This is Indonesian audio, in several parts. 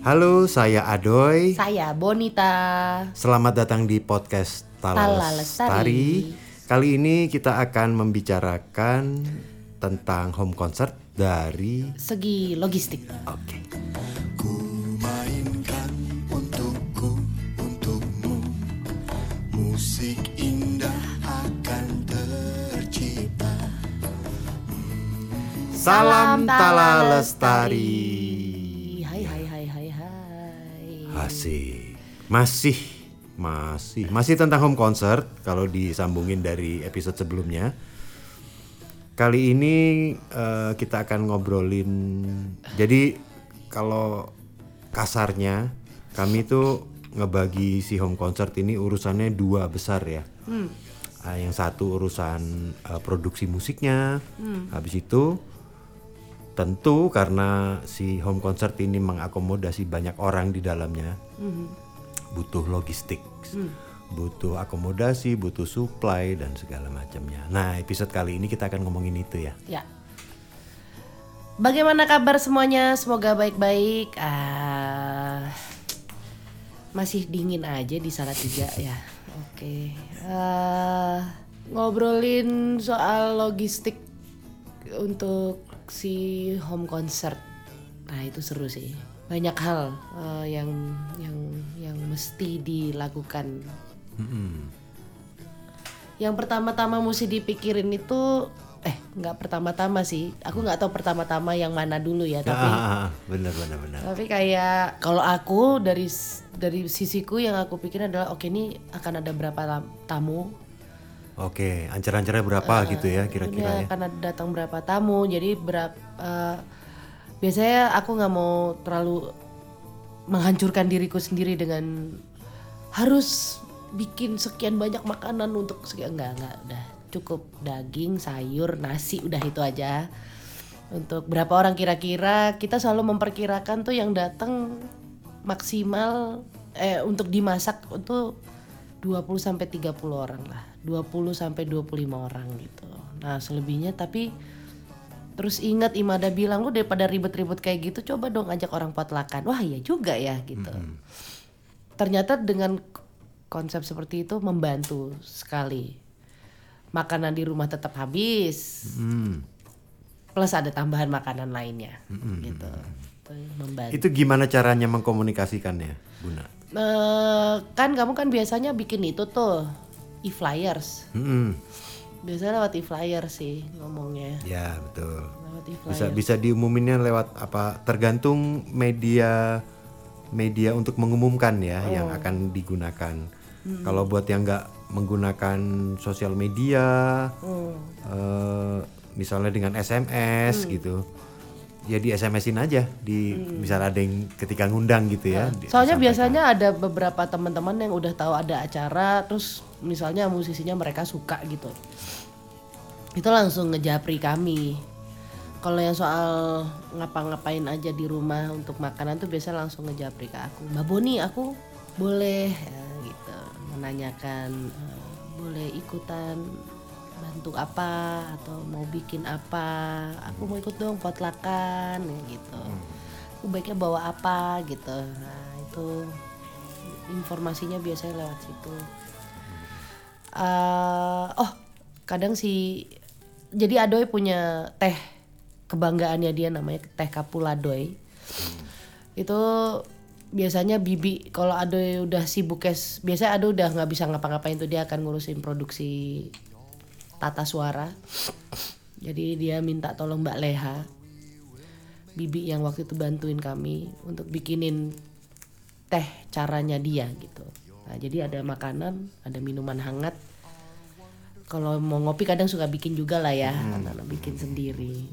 Halo, saya Adoy. Saya Bonita. Selamat datang di podcast Tala, Tala Lestari. Lestari. Kali ini kita akan membicarakan tentang home concert dari Segi logistik. Oke. mainkan untukku, untukmu Musik indah akan tercipta Salam Tala Lestari. Hai hai hai hai hai. Asik. Masih masih masih tentang home concert kalau disambungin dari episode sebelumnya. Kali ini eh, kita akan ngobrolin. Jadi kalau kasarnya kami tuh ngebagi si home concert ini urusannya dua besar ya. Ah, yang satu urusan eh, produksi musiknya. Habis itu tentu karena si home concert ini mengakomodasi banyak orang di dalamnya butuh logistik butuh akomodasi butuh supply dan segala macamnya nah episode kali ini kita akan ngomongin itu ya Ya. Bagaimana kabar semuanya? Semoga baik-baik. Ah, masih dingin aja di Salatiga ya. Oke. Ah, ngobrolin soal logistik untuk si home concert. Nah itu seru sih. Banyak hal eh, yang yang yang mesti dilakukan. Yang pertama-tama mesti dipikirin itu eh nggak pertama-tama sih. Aku nggak tahu pertama-tama yang mana dulu ya. Tapi ah, ah, bener bener bener tapi kayak kalau aku dari dari sisiku yang aku pikirin adalah oke ini akan ada berapa tam- tamu. oke ancar-ancarnya berapa gitu ya kira-kira ya ada datang berapa tamu. Jadi berapa biasanya aku nggak mau terlalu menghancurkan diriku sendiri dengan harus bikin sekian banyak makanan untuk sekian enggak enggak udah cukup daging sayur nasi udah itu aja untuk berapa orang kira-kira kita selalu memperkirakan tuh yang datang maksimal eh untuk dimasak untuk 20 sampai 30 orang lah 20 sampai 25 orang gitu nah selebihnya tapi Terus ingat Imada bilang lu daripada ribet-ribet kayak gitu coba dong ajak orang potlakan. Wah iya juga ya gitu. Ternyata dengan konsep seperti itu membantu sekali. Makanan di rumah tetap habis. Hmm. Plus ada tambahan makanan lainnya gitu. Itu membantu. itu gimana caranya mengkomunikasikannya Buna Eh, kan kamu kan biasanya bikin itu tuh e-flyers. Mm-mm. Biasanya lewat e-flyer sih ngomongnya. ya betul Lewat e-flyer. bisa bisa diumuminnya lewat apa tergantung media media untuk mengumumkan ya yang akan digunakan kalau buat yang nggak menggunakan sosial media eh, misalnya dengan SMS gitu ya di SMS-in aja di misalnya ada yang ketika ngundang gitu ya di- Soalnya biasanya ada beberapa teman-teman yang udah tahu ada acara, terus misalnya musisinya mereka suka gitu, itu langsung ngejapri kami. Kalau yang soal ngapa-ngapain aja di rumah untuk makanan tuh biasa langsung ngejapri ke aku. Mbak Boni, aku boleh. ya, menanyakan eh, boleh ikutan bantu apa atau mau bikin apa? Aku mau ikut dong potlakan ya gitu. Aku baiknya bawa apa? gitu. Nah itu informasinya biasanya lewat situ. Eh, oh kadang si jadi Adoy punya teh kebanggaannya dia namanya teh Kapuladoy. Itu biasanya bibi kalau Adoy udah sibuk kes biasanya Adoy udah nggak bisa ngapa-ngapain tuh dia akan ngurusin produksi tata suara. Jadi dia minta tolong Mbak Leha bibi yang waktu itu bantuin kami untuk bikinin teh caranya dia gitu. Nah jadi ada makanan ada minuman hangat. Kalau mau ngopi kadang suka bikin juga lah ya anak-anak bikin sendiri.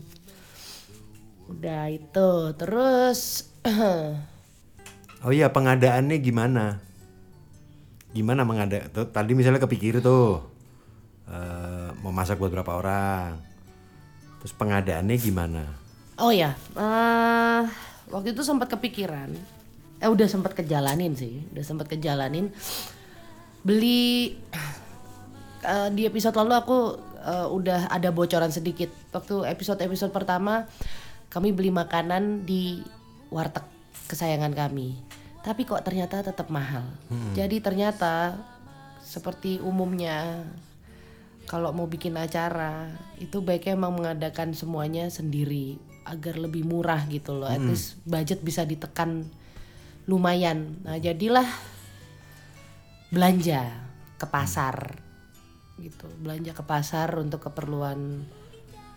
Udah itu terus oh iya pengadaannya gimana? Gimana mengada tuh, tadi misalnya kepikir tuh eh, mau masak buat berapa orang. Terus pengadaannya gimana? Oh ya, eh, waktu itu sempat kepikiran. Eh udah sempat kejalanin sih udah sempat kejalanin. Beli eh, di episode lalu aku eh, udah ada bocoran sedikit. Waktu episode episode pertama kami beli makanan di warteg kesayangan kami tapi kok ternyata tetap mahal jadi ternyata seperti umumnya kalau mau bikin acara itu baiknya emang mengadakan semuanya sendiri agar lebih murah gitu loh. At least budget bisa ditekan lumayan. Nah, jadilah belanja ke pasar gitu. Belanja ke pasar untuk keperluan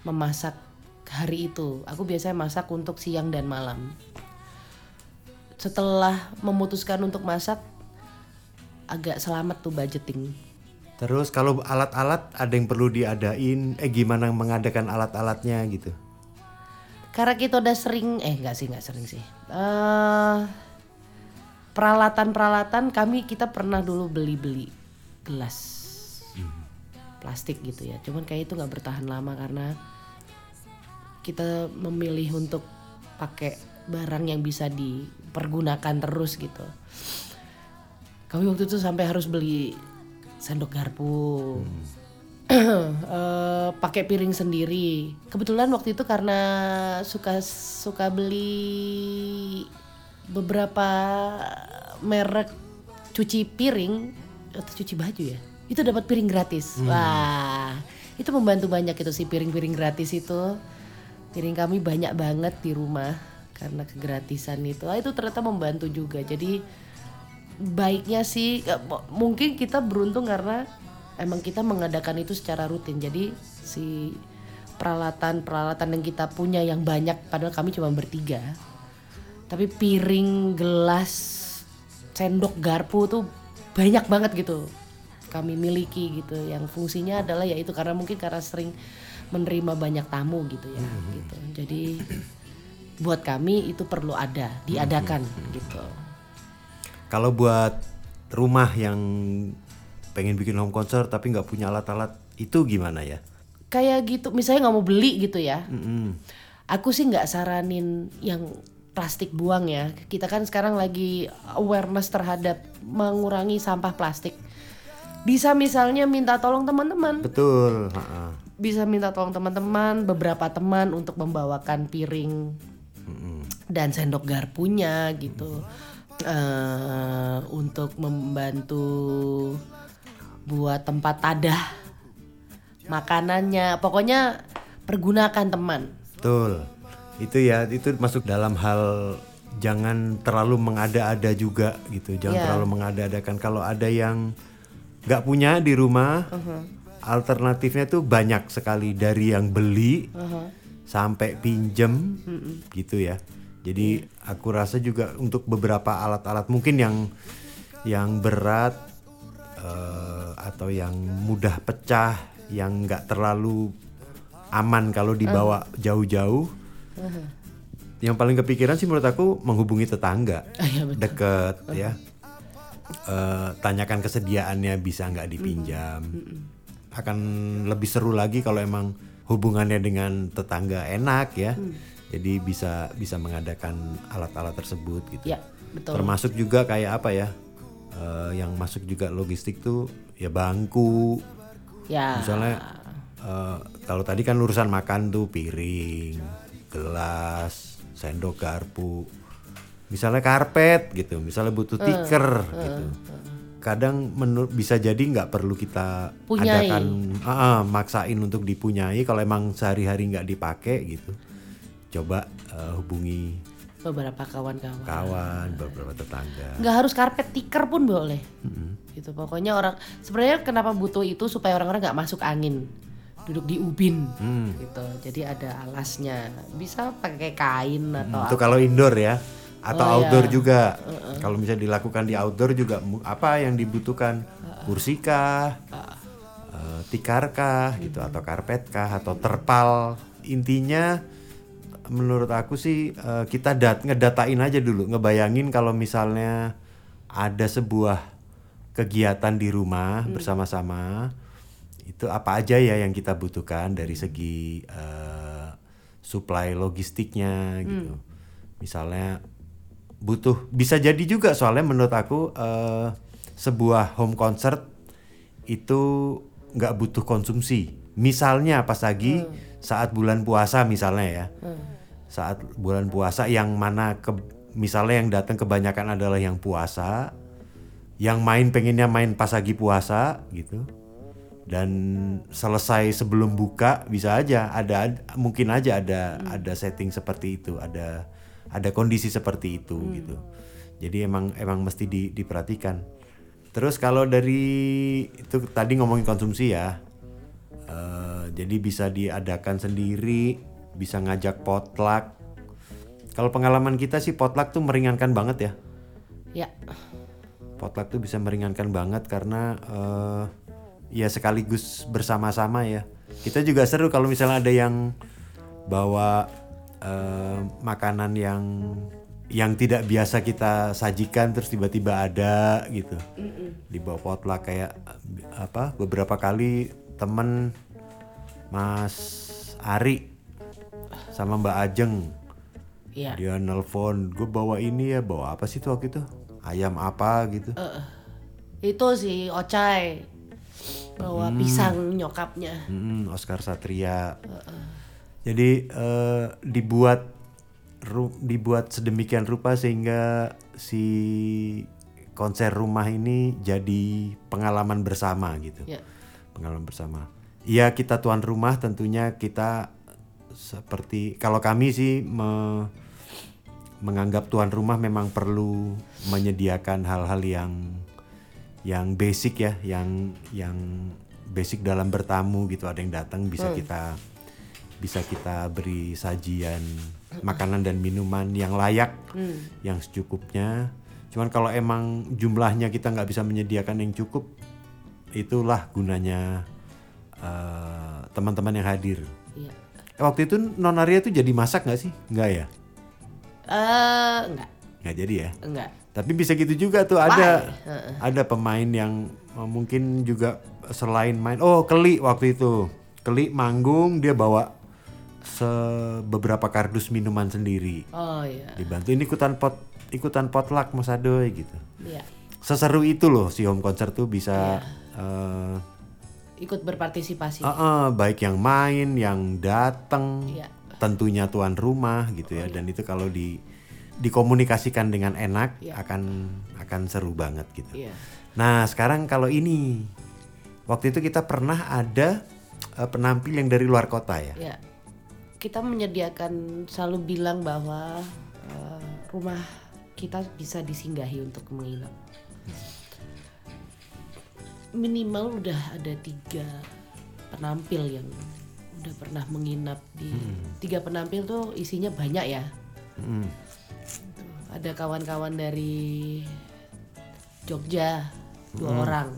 memasak hari itu. Aku biasanya masak untuk siang dan malam. Setelah memutuskan untuk masak agak selamat tuh budgeting. Terus kalau alat-alat ada yang perlu diadain, eh gimana mengadakan alat-alatnya gitu? Karena kita udah sering, eh nggak sih nggak sering sih. Eh peralatan-peralatan kami kita pernah dulu beli-beli gelas plastik gitu ya. Cuman kayak itu nggak bertahan lama karena kita memilih untuk pakai barang yang bisa dipergunakan terus gitu. Kami waktu itu sampai harus beli sendok garpu. Eh, pakai piring sendiri. Kebetulan waktu itu karena suka suka beli beberapa merek cuci piring atau cuci baju ya. Itu dapat piring gratis. Wah, itu membantu banyak itu sih piring-piring gratis itu. Piring kami banyak banget di rumah karena kegratisan itu. Ah, itu ternyata membantu juga. Jadi baiknya sih ya, mungkin kita beruntung karena emang kita mengadakan itu secara rutin jadi si peralatan peralatan yang kita punya yang banyak padahal kami cuma bertiga tapi piring gelas sendok garpu tuh banyak banget gitu kami miliki gitu yang fungsinya adalah ya itu karena mungkin karena sering menerima banyak tamu gitu ya gitu jadi buat kami itu perlu ada diadakan gitu Kalau buat rumah yang pengen bikin home concert tapi nggak punya alat-alat itu gimana ya? kayak gitu misalnya nggak mau beli gitu ya Mm-mm. aku sih nggak saranin yang plastik buang ya kita kan sekarang lagi awareness terhadap mengurangi sampah plastik bisa misalnya minta tolong teman-teman Betul. ha-ha. bisa minta tolong teman-teman beberapa teman untuk membawakan piring dan sendok garpunya gitu Eh, untuk membantu buat tempat tadah makanannya pokoknya pergunakan teman Betul. Itu ya, itu masuk dalam hal jangan terlalu mengada-ada juga gitu. Jangan Iya. terlalu mengada-adakan kalau ada yang nggak punya di rumah. Alternatifnya tuh banyak sekali dari yang beli sampai pinjem gitu ya. Jadi aku rasa juga untuk beberapa alat-alat mungkin yang yang berat eh, atau yang mudah pecah, yang nggak terlalu aman kalau dibawa jauh-jauh. Yang paling kepikiran sih menurut aku menghubungi tetangga Ah, iya, betul. deket ya. Eh, tanyakan kesediaannya bisa nggak dipinjam. Akan lebih seru lagi kalau emang hubungannya dengan tetangga enak ya. Jadi bisa bisa mengadakan alat-alat tersebut gitu. ya betul Termasuk juga kayak apa ya? eh, yang masuk juga logistik tuh ya bangku, ya misalnya eh, kalau tadi kan urusan makan tuh piring gelas sendok garpu misalnya karpet gitu misalnya butuh Eh, tiker gitu kadang menur- bisa jadi nggak perlu kita Punyai. adakan ah, ah, maksain untuk dipunyai kalau emang sehari-hari nggak dipakai gitu coba eh, hubungi beberapa kawan-kawan. kawan beberapa tetangga. Nggak harus karpet tikar pun boleh. Gitu pokoknya orang sebenarnya kenapa butuh itu supaya orang-orang nggak masuk angin? Duduk di ubin. Hmm. gitu jadi ada alasnya. Bisa pakai kain atau itu kalau indoor ya. Atau Oh, outdoor iya. juga kalau misalnya dilakukan di outdoor juga apa yang dibutuhkan? Kursi kah? Eh, tikar kah? Gitu atau karpet kah? Atau terpal? Intinya menurut aku sih eh, kita dat ngedatain aja dulu. Ngebayangin kalau misalnya ada sebuah kegiatan di rumah bersama-sama itu apa aja ya yang kita butuhkan dari segi eh, supply logistiknya gitu. Misalnya butuh bisa jadi juga soalnya menurut aku eh, sebuah home concert itu nggak butuh konsumsi. Misalnya pas lagi saat bulan puasa misalnya ya, saat bulan puasa yang mana ke misalnya yang datang kebanyakan adalah yang puasa, yang main pengennya main pas lagi puasa gitu, dan selesai sebelum buka bisa aja ada mungkin aja ada ada setting seperti itu, ada ada kondisi seperti itu gitu. Jadi emang emang mesti di- diperhatikan. Terus kalau dari itu tadi ngomongin konsumsi ya, eh, jadi bisa diadakan sendiri, bisa ngajak potluck. Kalau pengalaman kita sih potluck tuh meringankan banget ya. Ya, Potluck tuh bisa meringankan banget karena eh, ya sekaligus bersama-sama ya. Kita juga seru kalau misalnya ada yang bawa eh, makanan yang yang tidak biasa kita sajikan terus tiba-tiba ada gitu. Di bawah potluck kayak apa beberapa kali temen Mas Ari sama Mbak Ajeng. Ya. dia nelpon gue bawa ini ya bawa apa sih tuh waktu itu? Ayam apa? gitu. Itu si Ocai. Bawa pisang nyokapnya. Mm, Oscar Satria. Jadi eh, dibuat ru- dibuat sedemikian rupa sehingga si konser rumah ini jadi pengalaman bersama gitu. Ya. pengalaman bersama. Iya kita tuan rumah tentunya kita seperti kalau kami sih me- menganggap tuan rumah memang perlu menyediakan hal-hal yang yang basic ya, yang yang basic dalam bertamu gitu. Ada yang datang bisa kita bisa kita beri sajian makanan dan minuman yang layak, yang secukupnya. Cuman kalau emang jumlahnya kita nggak bisa menyediakan yang cukup, itulah gunanya eh, teman-teman yang hadir. Iya. Waktu itu Nonaria tuh jadi masak nggak sih? Nggak ya? Eh, enggak, Nggak jadi ya? enggak. Tapi bisa gitu juga tuh ada Heeh. ada pemain yang eh, mungkin juga selain main oh Keli waktu itu Keli manggung dia bawa se beberapa kardus minuman sendiri Oh iya. dibantu ini ikutan pot ikutan potluck Mas Adoy gitu Iya. seseru itu loh si home concert tuh bisa eh, Ikut berpartisipasi. eh, eh, baik yang main yang datang Iya. tentunya tuan rumah gitu ya dan itu kalau di dikomunikasikan dengan enak Iya. akan akan seru banget gitu. Iya. Nah sekarang kalau ini waktu itu kita pernah ada eh, penampil yang dari luar kota ya. Ya, kita menyediakan selalu bilang bahwa eh, rumah kita bisa disinggahi untuk menginap. Minimal udah ada tiga penampil yang udah pernah menginap di tiga penampil tuh isinya banyak ya. Mm. Tuh, Ada kawan-kawan dari Jogja dua orang.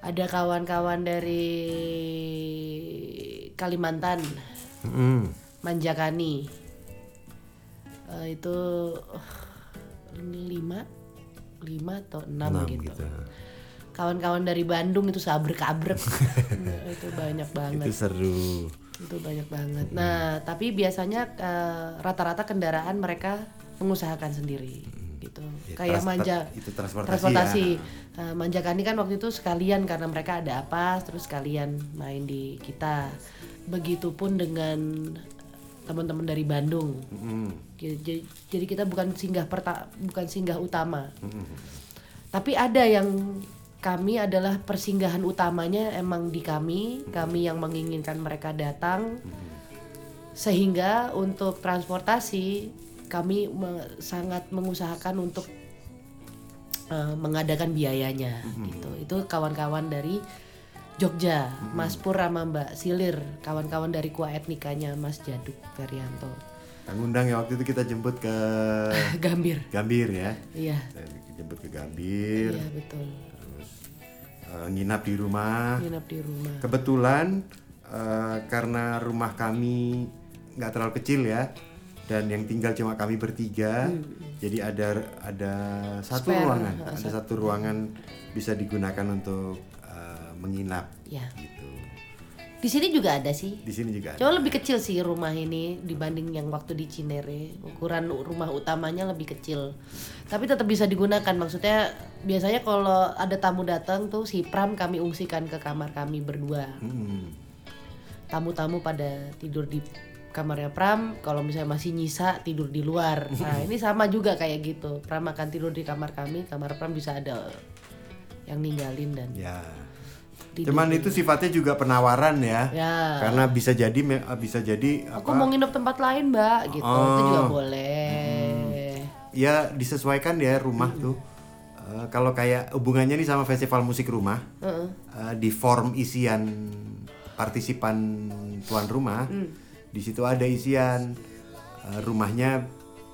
Ada kawan-kawan dari Kalimantan, Mm-mm. Manjakani. Eh, itu ini lima, lima atau enam, Enam gitu. gitu. Kawan-kawan dari Bandung itu sabrek-abrek, Nah, itu banyak banget Itu seru. itu banyak banget. Nah, tapi biasanya eh, rata-rata kendaraan mereka mengusahakan sendiri gitu. Ya, Kayak trans- manja itu transportasi transportasi. ya. Eh, Manjakani kan waktu itu sekalian karena mereka ada apa, terus sekalian main di kita. Begitupun dengan teman-teman dari Bandung. Mm-mm. Jadi, jadi kita bukan singgah perta, bukan singgah utama. Mm-mm. Tapi ada yang kami adalah persinggahan utamanya emang di kami, kami yang menginginkan mereka datang. Sehingga untuk transportasi kami me- sangat mengusahakan untuk eh, mengadakan biayanya gitu. Itu kawan-kawan dari Jogja, Mas Pur sama Mbak Silir, kawan-kawan dari Kua Etnikanya Mas Jaduk Ferianto. Kang undang ya waktu itu kita jemput ke Gambir. Gambir ya. Iya. Jemput ke Gambir, Iya betul. Eh, nginap di rumah. Nginap di rumah. Kebetulan eh, karena rumah kami nggak terlalu kecil ya, dan yang tinggal cuma kami bertiga, jadi ada ada satu Spare, ruangan, eh, ada satu ruangan bisa digunakan untuk eh, menginap Ya. gitu. Di sini juga ada sih. Di sini juga ada. Cuma lebih kecil sih rumah ini dibanding yang waktu di Cinere. Ukuran rumah utamanya lebih kecil. Tapi tetap bisa digunakan. Maksudnya biasanya kalau ada tamu datang tuh si Pram kami ungsikan ke kamar kami berdua. Hmm. Tamu-tamu pada tidur di kamarnya Pram. Kalau misalnya masih nyisa tidur di luar. Nah ini sama juga kayak gitu. Pram akan tidur di kamar kami. Kamar Pram bisa ada yang ninggalin dan Ya. Cuman itu sifatnya juga penawaran ya. Ya. Karena bisa jadi me- bisa jadi Aku apa? mau nginep tempat lain mbak gitu. Itu juga Oh. boleh. ya disesuaikan ya rumah tuh. Eh, kalau kayak hubungannya nih sama festival musik rumah, Heeh. eh, di form isian partisipan tuan rumah, di situ ada isian eh, rumahnya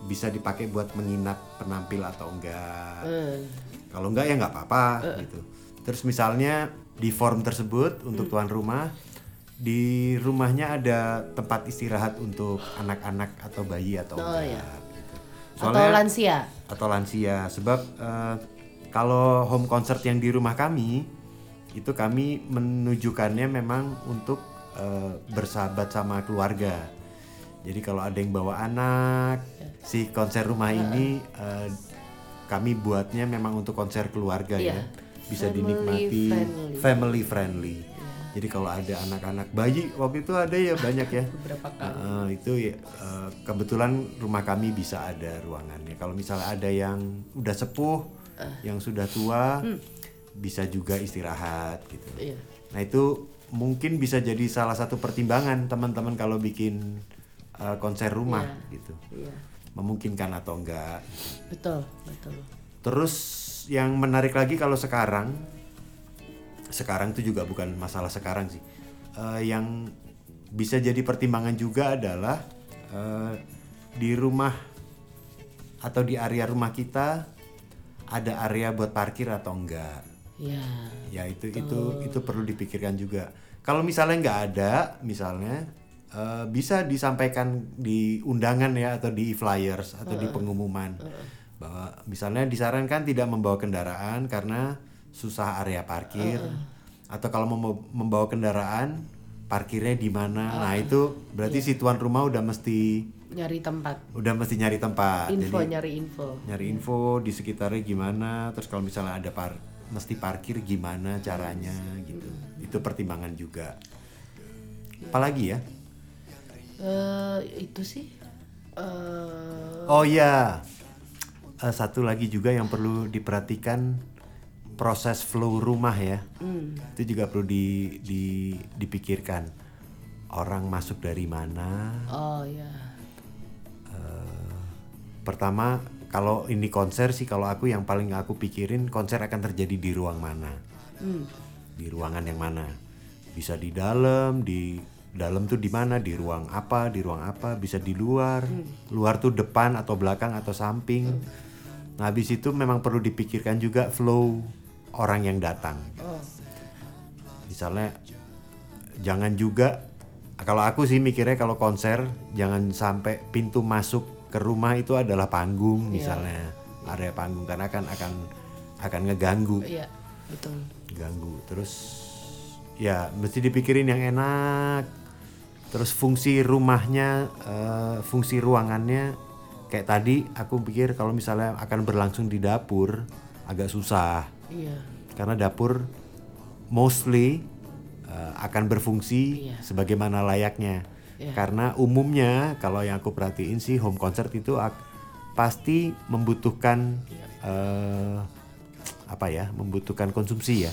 bisa dipakai buat menginap penampil atau enggak. Eh. Kalau enggak ya nggak apa-apa gitu. Terus misalnya di form tersebut Hmm. untuk tuan rumah di rumahnya ada tempat istirahat untuk anak-anak atau bayi atau Oh, enggak. iya. gitu. Atau lansia. atau lansia sebab eh, kalau home concert yang di rumah kami itu kami menunjukkannya memang untuk eh, bersahabat sama keluarga. Jadi kalau ada yang bawa anak, si konser rumah ini eh, kami buatnya memang untuk konser keluarga Iya. ya, bisa Family dinikmati friendly. family friendly. Jadi kalau ada anak-anak bayi waktu itu ada ya banyak ya. Beberapa kali. Heeh, itu ya eh, kebetulan rumah kami bisa ada ruangannya. Kalau misalnya ada yang udah sepuh, yang sudah tua, bisa juga istirahat gitu. Iya. Nah itu mungkin bisa jadi salah satu pertimbangan teman-teman kalau bikin eh, konser rumah gitu, Iya. memungkinkan atau enggak. Betul, betul. Terus yang menarik lagi kalau sekarang, sekarang itu juga bukan masalah sekarang sih. Eh, yang bisa jadi pertimbangan juga adalah eh, di rumah atau di area rumah kita ada area buat parkir atau enggak. Iya. Ya itu itu itu perlu dipikirkan juga. Kalau misalnya nggak ada, misalnya eh, bisa disampaikan di undangan ya atau di flyers atau di pengumuman bahwa misalnya disarankan tidak membawa kendaraan karena susah area parkir atau kalau mau membawa kendaraan parkirnya di mana. Nah itu berarti si tuan rumah udah mesti Nyari tempat. udah mesti nyari tempat. Info, Jadi nyari info. nyari info di sekitarnya gimana terus kalau misalnya ada par mesti parkir gimana caranya gitu itu pertimbangan juga apalagi ya Eh, itu sih. Eh, oh iya Eh, satu lagi juga yang perlu diperhatikan proses flow rumah ya itu juga perlu di, di- dipikirkan orang masuk dari mana oh ya. Pertama, kalau ini konser sih kalau aku yang paling aku pikirin konser akan terjadi di ruang mana. Di ruangan yang mana? Bisa di dalam, di dalam tuh di mana? Di ruang apa? Di ruang apa? Bisa di luar. Luar tuh depan atau belakang atau samping. Nah, habis itu memang perlu dipikirkan juga flow orang yang datang. Oh. Misalnya jangan juga kalau aku sih mikirnya kalau konser jangan sampai pintu masuk ke rumah itu adalah panggung misalnya area panggung karena akan akan akan ngeganggu Iya, betul. ganggu terus ya mesti dipikirin yang enak terus fungsi rumahnya eh, fungsi ruangannya kayak tadi aku pikir kalau misalnya akan berlangsung di dapur agak susah Iya. karena dapur mostly uh, akan berfungsi Iya. sebagaimana layaknya. Iya. Karena umumnya kalau yang aku perhatiin sih home concert itu pasti membutuhkan uh, apa ya, membutuhkan konsumsi ya,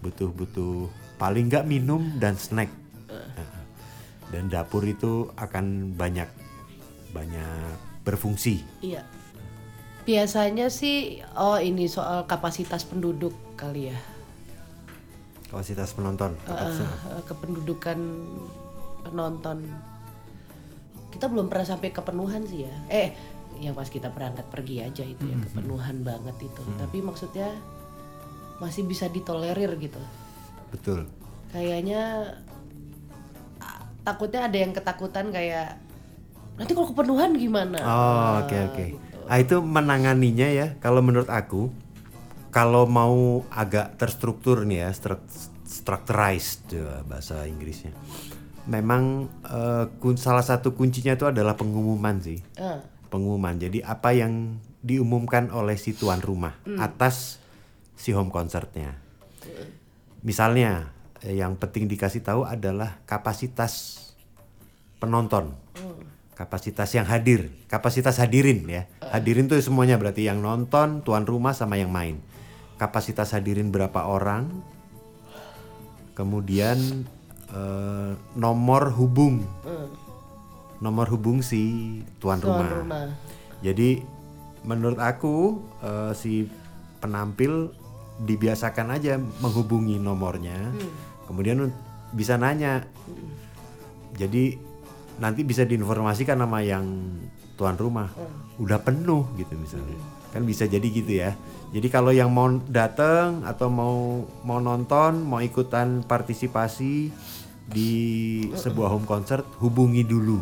butuh-butuh paling nggak minum dan snack. Uh, Dan dapur itu akan banyak banyak berfungsi. Iya. Biasanya sih oh ini soal kapasitas penduduk kali ya. Kapasitas penonton. Eh, kependudukan penonton. Kita belum pernah sampai kepenuhan sih ya. Eh, yang pas kita berangkat pergi aja itu ya kepenuhan banget itu. Tapi maksudnya masih bisa ditolerir gitu. Betul. Kayaknya takutnya ada yang ketakutan kayak nanti kalau kepenuhan gimana? Oh, oke oke. Nah, itu menanganinya ya. Kalau menurut aku, kalau mau agak terstruktur nih ya, stru- structurized ya, bahasa Inggrisnya. Memang kun- salah satu kuncinya itu adalah pengumuman sih. Ah, Pengumuman. Jadi apa yang diumumkan oleh si tuan rumah atas si home concertnya. Misalnya eh, yang penting dikasih tahu adalah kapasitas penonton. Kapasitas yang hadir, kapasitas hadirin ya. Hadirin tuh semuanya berarti yang nonton, tuan rumah sama yang main. Kapasitas hadirin berapa orang? Kemudian eh, nomor hubung. Nomor hubung si tuan, tuan rumah. rumah. Jadi menurut aku eh, si penampil dibiasakan aja menghubungi nomornya, kemudian bisa nanya. Jadi nanti bisa diinformasikan nama yang tuan rumah. Udah penuh gitu misalnya, kan bisa jadi gitu ya. Jadi kalau yang mau datang atau mau mau nonton, mau ikutan partisipasi di sebuah home concert, hubungi dulu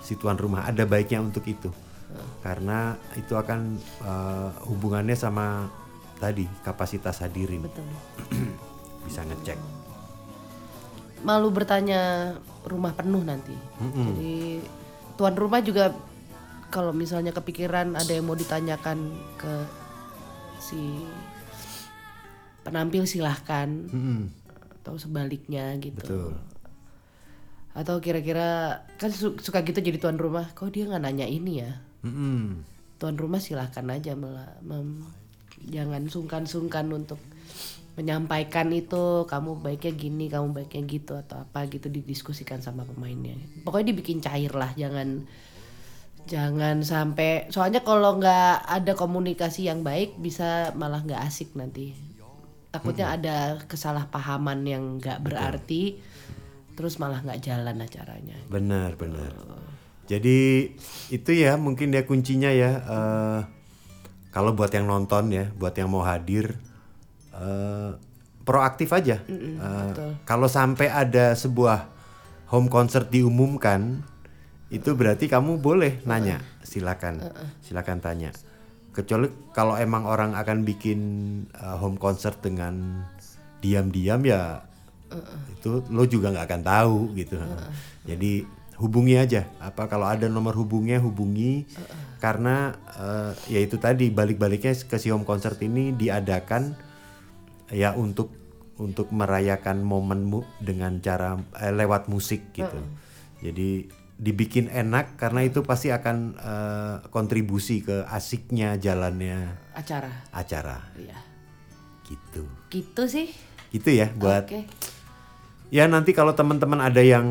si tuan rumah. Ada baiknya untuk itu. Karena itu akan eh, hubungannya sama tadi kapasitas hadirin. Betul. bisa ngecek Malu bertanya rumah penuh nanti. Jadi tuan rumah juga kalau misalnya kepikiran ada yang mau ditanyakan ke si penampil silahkan Mm-mm, atau sebaliknya gitu. betul Atau kira-kira kan su- suka gitu jadi tuan rumah, kok dia nggak nanya ini ya? Mm-mm. tuan rumah silahkan aja mem- jangan sungkan-sungkan untuk menyampaikan itu kamu baiknya gini kamu baiknya gitu atau apa gitu didiskusikan sama pemainnya. Pokoknya dibikin cair lah jangan jangan sampai soalnya kalau nggak ada komunikasi yang baik bisa malah nggak asik nanti. Takutnya ada kesalahpahaman yang nggak berarti terus malah nggak jalan acaranya. Benar benar. Jadi itu ya mungkin ya kuncinya ya eh, kalau buat yang nonton ya buat yang mau hadir eh, proaktif aja. Eh, kalau sampai ada sebuah home concert diumumkan itu berarti kamu boleh nanya. Silakan. Silakan tanya. Kecuali kalau emang orang akan bikin eh, home concert dengan diam-diam ya itu lo juga nggak akan tahu gitu. Jadi hubungi aja. Apa kalau ada nomor hubungnya hubungi. Karena eh, ya itu tadi balik-baliknya ke si home concert ini diadakan ya untuk untuk merayakan momen mu- dengan cara eh, lewat musik gitu. Jadi dibikin enak karena itu pasti akan eh, kontribusi ke asiknya jalannya acara. acara. Iya. gitu. Gitu sih. Gitu ya buat oke. Ya nanti kalau teman-teman ada yang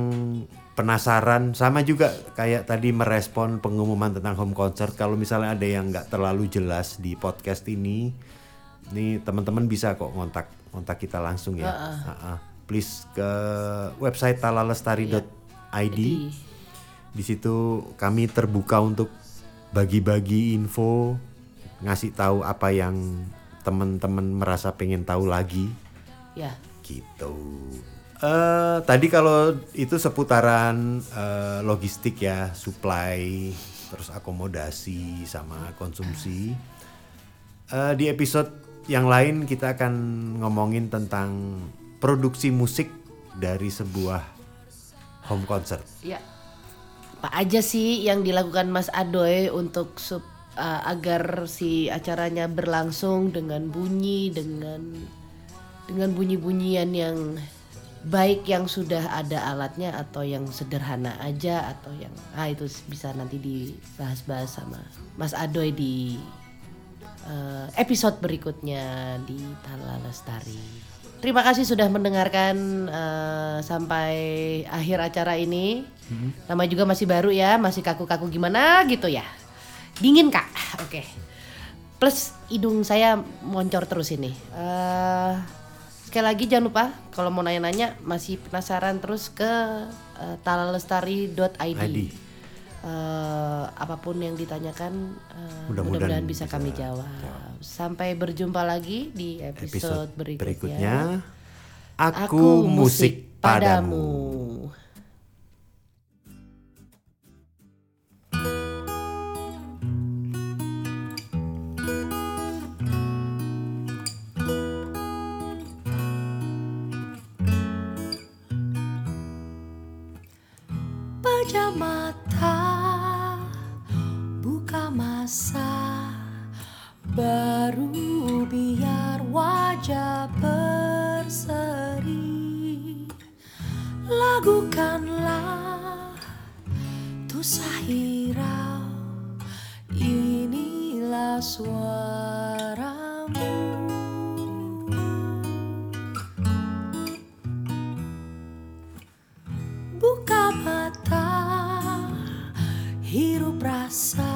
penasaran sama juga kayak tadi merespon pengumuman tentang home concert. Kalau misalnya ada yang nggak terlalu jelas di podcast ini nih teman-teman bisa kok kontak kontak kita langsung ya. Ha-ha. please ke website talalestari.id di situ kami terbuka untuk bagi-bagi info ngasih tahu apa yang teman-teman merasa pengen tahu lagi. Ya. Gitu. Eh tadi kalau itu seputaran eh, logistik ya, supply, terus akomodasi sama konsumsi. Eh di episode yang lain kita akan ngomongin tentang produksi musik dari sebuah home concert. Ya. Apa aja sih yang dilakukan Mas Adoy untuk sup- uh, agar si acaranya berlangsung dengan bunyi dengan dengan bunyi-bunyian yang baik yang sudah ada alatnya atau yang sederhana aja atau yang ah itu bisa nanti dibahas-bahas sama Mas Adoy di uh, episode berikutnya di Tala Lestari. Terima kasih sudah mendengarkan uh, sampai akhir acara ini. Nama juga masih baru ya, masih kaku-kaku gimana gitu ya. Dingin kak, oke. Plus hidung saya moncor terus ini. Eh, sekali lagi jangan lupa kalau mau nanya-nanya masih penasaran terus ke uh, talalestari.id uh, apa pun yang ditanyakan uh, mudah-mudahan mudah bisa, bisa kami jawab. Ya. Sampai berjumpa lagi di episode, episode berikutnya. berikutnya. Aku, aku musik padamu. padamu. Pajama baru biar wajah berseri. Lagukanlah tu Sahira, Inilah suaramu. Buka mata, hirup rasa.